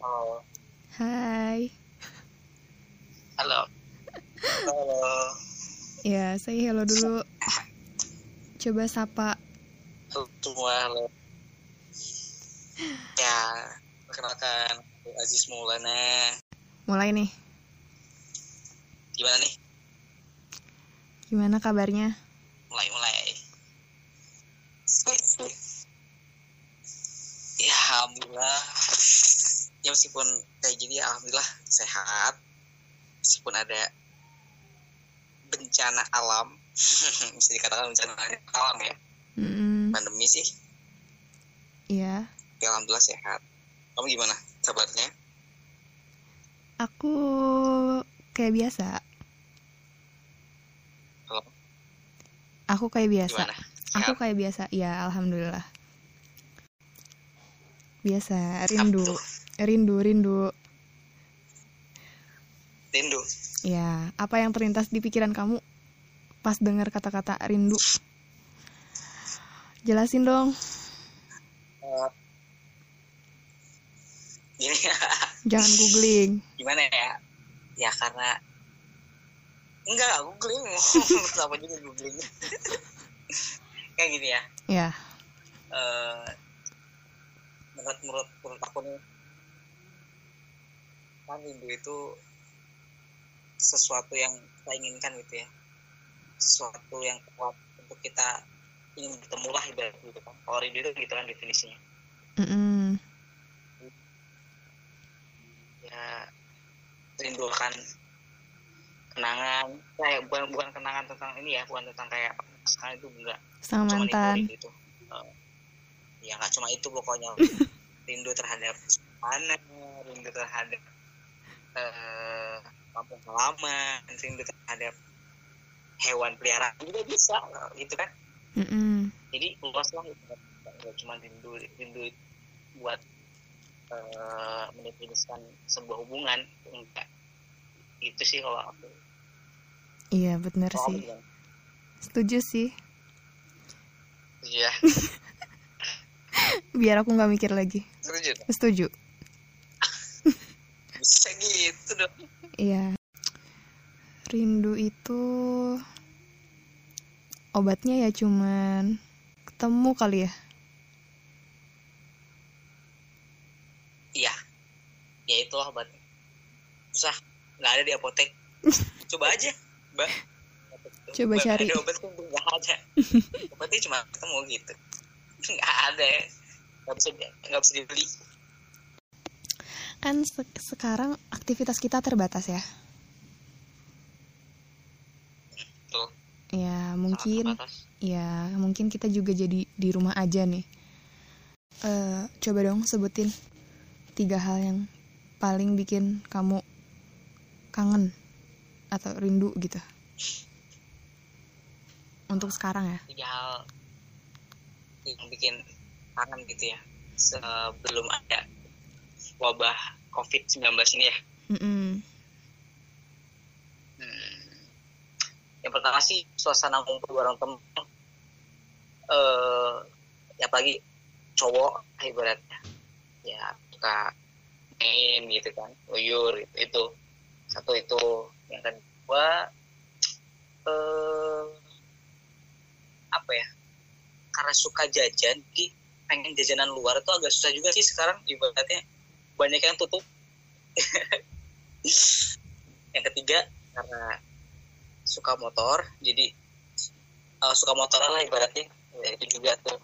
Halo. Hai. Halo. Halo. Ya, saya hello dulu. Coba sapa. Halo semua, halo. Ya, perkenalkan Aziz Maulana. Mulai nih. Gimana nih? Gimana kabarnya? Mulai, mulai. Ya, alhamdulillah. Ya meskipun kayak gini, alhamdulillah sehat. Meskipun ada bencana alam, bisa dikatakan bencana alam ya, Mm, pandemi sih. Iya. Ya, alhamdulillah sehat. Kamu gimana kabarnya? Aku kayak biasa. Halo? Aku kayak biasa. Gimana? Aku kayak biasa. Ya, alhamdulillah. Biasa, rindu. Rindu, rindu. Rindu. Ya, apa yang terlintas di pikiran kamu pas dengar kata-kata rindu? Jelasin dong. Eh, Gini Jangan googling. gimana ya? Ya karena enggak googling apa juga googling kayak gini ya Ya. eh menurut menurut menurut aku nih kan rindu itu sesuatu yang kita inginkan gitu ya. Sesuatu yang kuat untuk kita ingin bertemu lah ibarat gitu kan. Kalau rindu itu gitu kan definisinya. Mm-mm. ya rindu akan kenangan kayak bukan bukan kenangan tentang ini ya bukan tentang kayak pasangan itu enggak. Sama itu mantan. rindu itu Eh, ya nggak cuma itu pokoknya. Rindu terhadap mana rindu terhadap eh kampung halaman rindu terhadap hewan peliharaan juga bisa gitu kan Mm-mm. jadi luas lah itu nggak cuma rindu rindu buat eh mendefinisikan sebuah hubungan enggak itu sih kalau aku Iya, bener kamu sih. gimana? Setuju sih. iya Biar aku nggak mikir lagi. setuju? Setuju. Bisa gitu dong. Iya. Rindu itu obatnya ya cuman ketemu kali ya. iya. Ya itulah obat susah. Nggak ada di apotek. Coba aja mbak. Coba Mbak, cari. ada obat tuh nggak ada. Obatnya cuma ketemu gitu. Nggak ada. Nggak bisa nggak bisa dibeli Kan se- sekarang aktivitas kita terbatas ya. tuh Ya, mungkin ya mungkin kita juga jadi di rumah aja nih. Eh, coba dong sebutin tiga hal yang paling bikin kamu kangen atau rindu gitu. Untuk sekarang ya. tiga hal yang bikin kangen gitu ya sebelum ada wabah COVID-19 ini ya. Mm-mm. Hmm. Yang pertama sih suasana ngumpul bareng temen. Eh, ya apalagi cowok ibaratnya. Ya suka main gitu kan, uyur gitu. Itu satu itu. Yang kedua eh apa ya? Karena suka jajan, pengen jajanan luar itu agak susah juga sih sekarang ibaratnya banyak yang tutup. yang ketiga karena suka motor jadi eh, suka motoran lah ibaratnya ya, itu juga tuh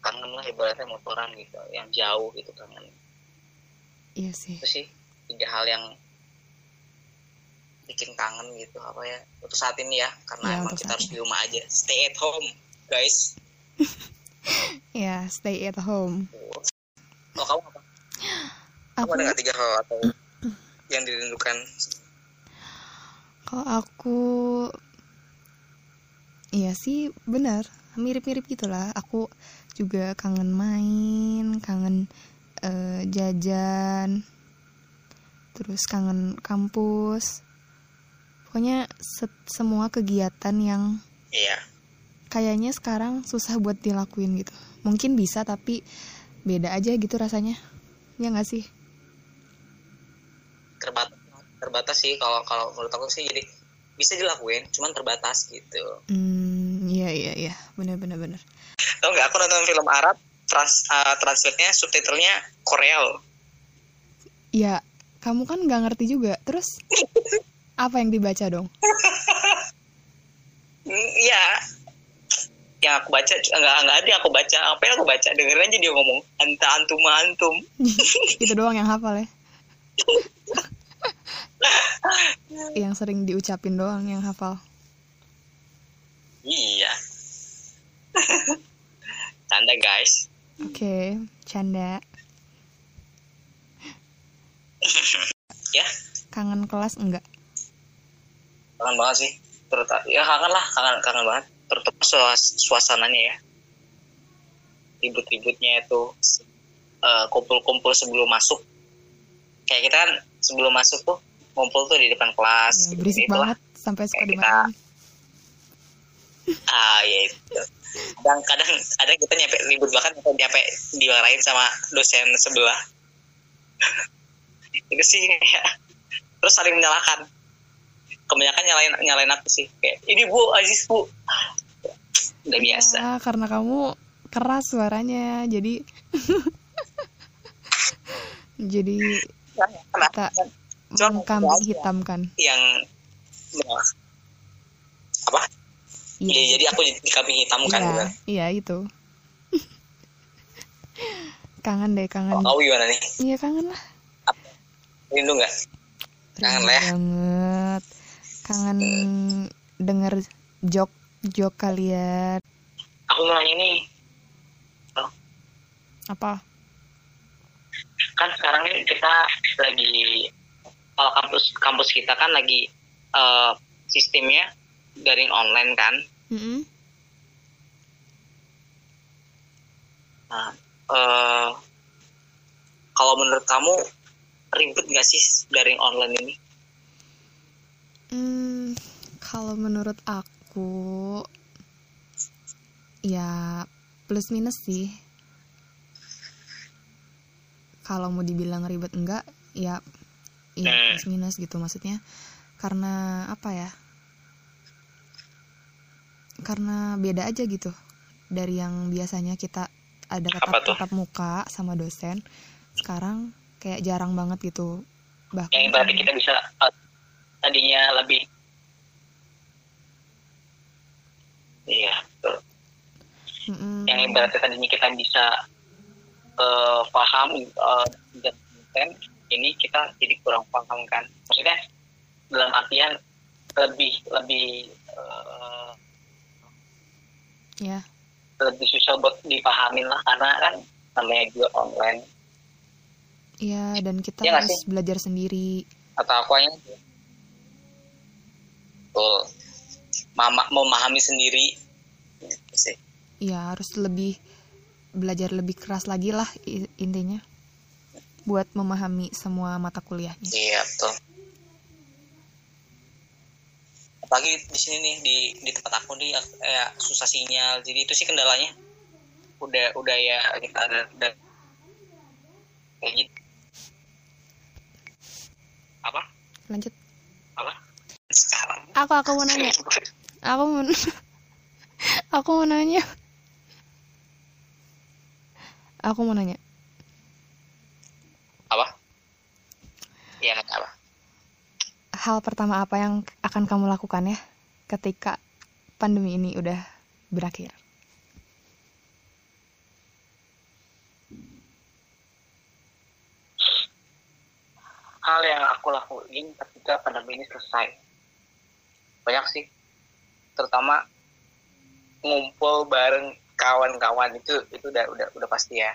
kangen lah ibaratnya motoran gitu yang jauh gitu kangen Iya sih. itu sih tiga hal yang bikin kangen gitu apa ya untuk saat ini ya karena Ya, emang kita harus ini. di rumah aja stay at home guys Ya, stay at home. oh kamu apa kamu Aku ada nggak tiga hal atau yang dirindukan kalau aku Iya sih, benar. Mirip-mirip gitulah. Aku juga kangen main, kangen eh, jajan, terus kangen kampus. Pokoknya se- semua kegiatan yang iya kayaknya sekarang susah buat dilakuin gitu. Mungkin bisa tapi beda aja gitu rasanya. ya nggak sih terbatas sih kalau kalau menurut aku sih. Jadi bisa dilakuin cuman terbatas gitu. Hmm iya iya iya. Benar benar benar tau nggak aku nonton film Arab trans uh, translate-nya subtitlenya Korea loh ya kamu kan nggak ngerti juga. Terus apa yang dibaca dong? Iya. Yang aku baca nggak nggak ada yang aku baca. Apa yang aku baca? Dengerin aja dia ngomong anta antum antum. Itu doang yang hafal ya yang sering diucapin doang yang hafal. Iya. Tanda guys. Oke canda. Ya. Kangen kelas enggak? Kangen banget sih. Terutama ya kangen lah. Kangen kangen banget. Terutama suas- suasananya ya. Ribut-ributnya itu eh, kumpul-kumpul sebelum masuk. Kayak kita kan sebelum masuk tuh ngumpul tuh di depan kelas ya, gitu. berisik Itulah. banget sampai suka kita- ah ya itu kadang kadang kadang kita nyampe ribut bahkan nyampe dimarahin sama dosen sebelah. Itu sih kayak terus saling menyalahkan. Kebanyakan nyalain nyalain aku sih. Kayak ini bu Aziz bu. Udah biasa. Ya, karena kamu keras suaranya jadi jadi kita Cuman mengkambing aja. hitamkan yang apa Iya. Iya, jadi aku di kambing hitam kan Iya, bukan? iya itu kangen deh kangen Oh, kamu gimana nih? iya kangen lah Rindu nggak? Kangen lah ya. banget kangen denger jok jok kalian Aku mau nanya nih, apa kan sekarang ini kita lagi kalau kampus kampus kita kan lagi eh, sistemnya daring online kan. Mm-mm. Nah, eh, kalau menurut kamu ribet nggak sih daring online ini? Hmm, kalau menurut aku ya plus minus sih. Kalau mau dibilang ribet enggak, ya ya Hmm. plus minus gitu maksudnya. Karena apa ya? Karena beda aja gitu dari yang biasanya kita ada tatap tatap muka sama dosen. Sekarang kayak jarang banget gitu. Bahkan Yang berarti kita bisa eh, tadinya lebih Iya, betul. Mm-mm. yang ibaratnya tadinya kita bisa eh, paham eh, dan ini kita jadi kurang paham kan maksudnya dalam artian lebih lebih eh, ya. lebih susah buat dipahamin lah karena kan namanya juga online Iya, dan kita nggak harus belajar sendiri. atau aku yang betul mama memahami sendiri sih Iya, harus lebih belajar lebih keras lagi lah intinya. Buat memahami semua mata kuliahnya. Iya betul. Apalagi di sini nih di di tempat aku nih ya susah sinyal. Jadi itu sih kendalanya. Udah udah ya kita ada, ada kayak gitu. Apa? Lanjut. Apa? Sekarang. Aku aku mau nanya. Aku mau Aku mau nanya. Aku mau nanya. Apa? Iya nggak apa? Hal pertama apa yang akan kamu lakukan ya ketika pandemi ini udah berakhir? Hal yang aku lakuin ketika pandemi ini selesai. Banyak sih. Terutama ngumpul bareng kawan-kawan itu itu udah udah udah pasti ya.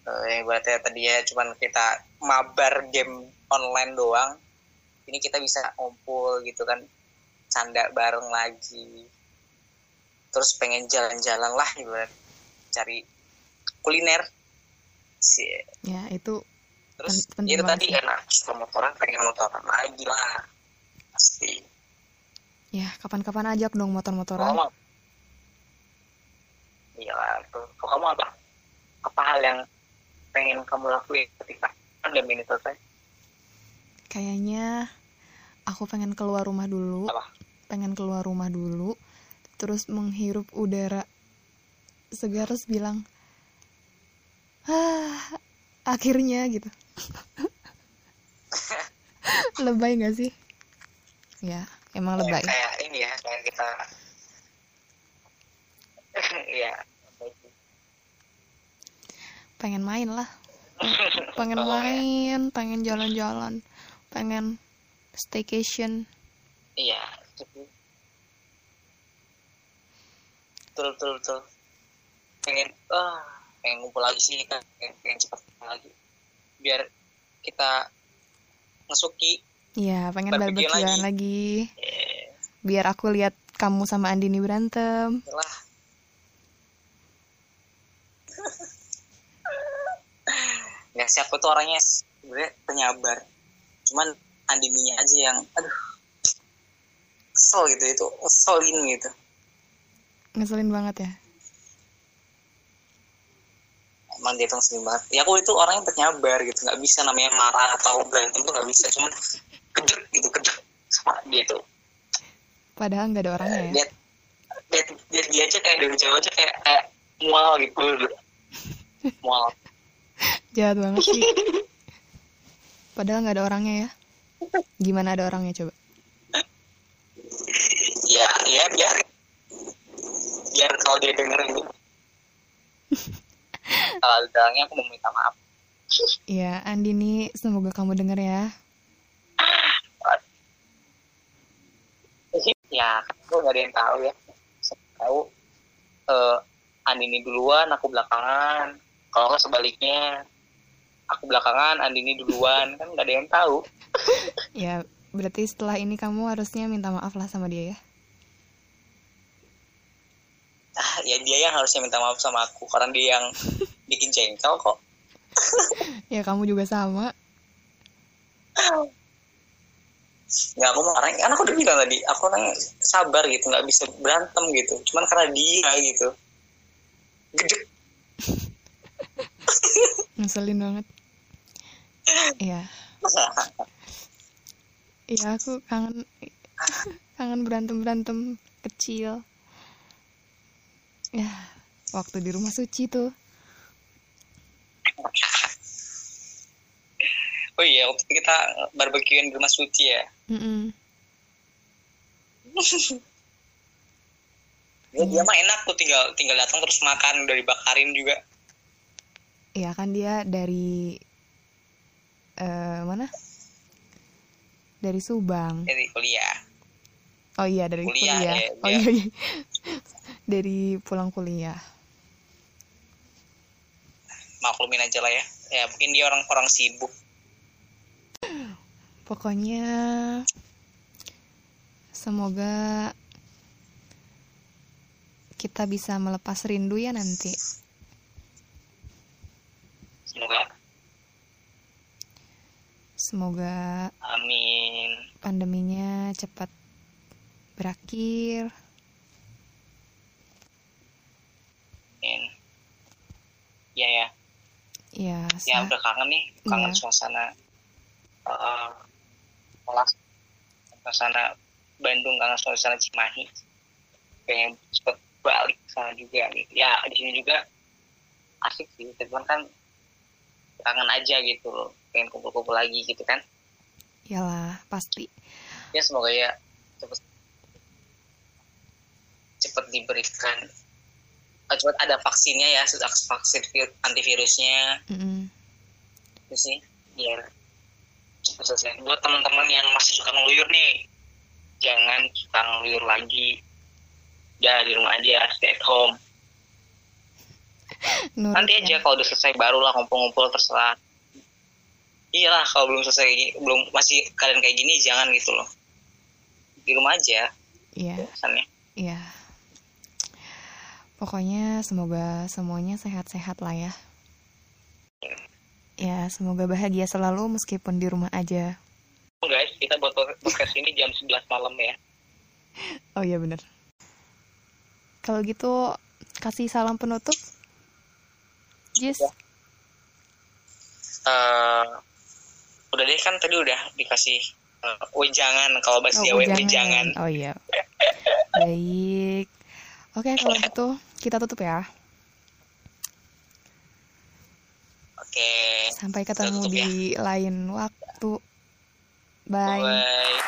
Eh, yang berarti tadi ya cuman kita mabar game online doang. Ini kita bisa ngumpul gitu kan, canda bareng lagi. Terus pengen jalan-jalan lah gitu kan. Cari kuliner. Sih. Ya, itu Terus Pen- itu tadi enak suka motoran pengen motoran lagi lah pasti ya kapan-kapan ajak dong motor-motoran. iya tuh kamu apa apa hal yang pengen kamu lakuin ketika pandemi ini selesai Kayaknya aku pengen keluar rumah dulu. Apa? Pengen keluar rumah dulu. Terus menghirup udara segar terus bilang, ah, akhirnya gitu. lebay gak sih? Ya, emang lebay. kayak ini ya kayak kita ya Pengen main lah. Pengen ya. main, pengen jalan-jalan, pengen staycation. iya betul betul betul pengen ah pengen ngumpul lagi sih kan pengen, pengen cepat lagi biar kita ngesuki Iya, pengen barbekyuan lagi. lagi. eh, Biar aku lihat kamu sama Andini berantem. lah ya siapa tuh orangnya sebenarnya penyabar. Cuman Andininya aja yang aduh kesel gitu itu keselin gitu. Ngeselin banget ya. emang dia tuh ngeselin banget. Ya aku itu orangnya penyabar gitu nggak bisa namanya marah atau berantem tuh nggak bisa cuman kedek gitu kedek sama dia tuh. Padahal nggak ada orangnya ya. dia, dia, dia, dia aja kayak dari jauh aja kayak kayak mual gitu. Mual Jahat banget sih. Padahal nggak ada orangnya ya. Gimana ada orangnya coba? ya ya biar biar kalau dia denger ini kalau bilangnya aku mau minta maaf Ya, Andini, semoga kamu denger ya. ya aku nggak ada yang tahu ya tahu eh Andini duluan aku belakangan kalau nggak sebaliknya aku belakangan Andini duluan. Kan nggak ada yang tahu. Ya, berarti setelah ini kamu harusnya minta maaf lah sama dia ya. ah ya dia yang harusnya minta maaf sama aku karena dia yang bikin jengkel kok. Ya, kamu juga sama. nggak aku marah kan aku udah bilang tadi aku orangnya sabar gitu nggak bisa berantem gitu. Cuman karena dia gitu. Gede. Ngeselin banget. Iya. Iya, aku kangen kangen berantem-berantem kecil. Ya, waktu di rumah suci tuh. oh iya waktu kita barbekyuan di rumah suci ya Mm-mm. dia, dia mah enak tuh tinggal tinggal datang terus makan udah dibakarin juga Iya kan dia dari eh mana? Dari Subang. dari kuliah Oh iya dari Kuliah, kuliah. ya, oh dia. iya, iya. dari pulang kuliah. maklumin aja lah ya ya mungkin dia orang orang sibuk Pokoknya semoga kita bisa melepas rindu ya nanti. semoga Semoga amin. pandeminya cepat berakhir. amin. Ya ya. Ya, ya sa- udah kangen nih kangen Iya. suasana uh, kelas suasana Bandung kangen suasana Cimahi. Pengen cepet balik sana juga ya di sini juga asik sih cuman kan kangen aja gitu loh pengen kumpul-kumpul lagi gitu kan. Iyalah pasti. ya semoga ya cepet cepet diberikan. Eh, cepet ada vaksinnya ya vaksin vir- antivirusnya. Mm-mm. itu sih biar cepet selesai. Buat teman-teman yang masih suka ngeluyur nih jangan suka ngeluyur lagi. Ya di rumah aja stay at home. Nurut nanti ya. aja kalau udah selesai barulah ngumpul-ngumpul terserah iyalah kalau belum selesai kayak gini- belum masih kalian kayak gini jangan gitu loh di rumah aja Iya. pesannya Iya. Pokoknya semoga semuanya sehat-sehat lah ya. Ya, semoga bahagia selalu meskipun di rumah aja. guys kita buat podcast ini jam 11 malam ya Oh iya bener. Kalau gitu kasih salam penutup. Jis. eh udah deh kan tadi udah dikasih uh, wejangan kalau bahasa Jawa wejangan. Oh iya. Baik. Oke, kalau gitu kita tutup ya. Oke. Sampai ketemu tutup ya. di lain waktu. Bye. Bye.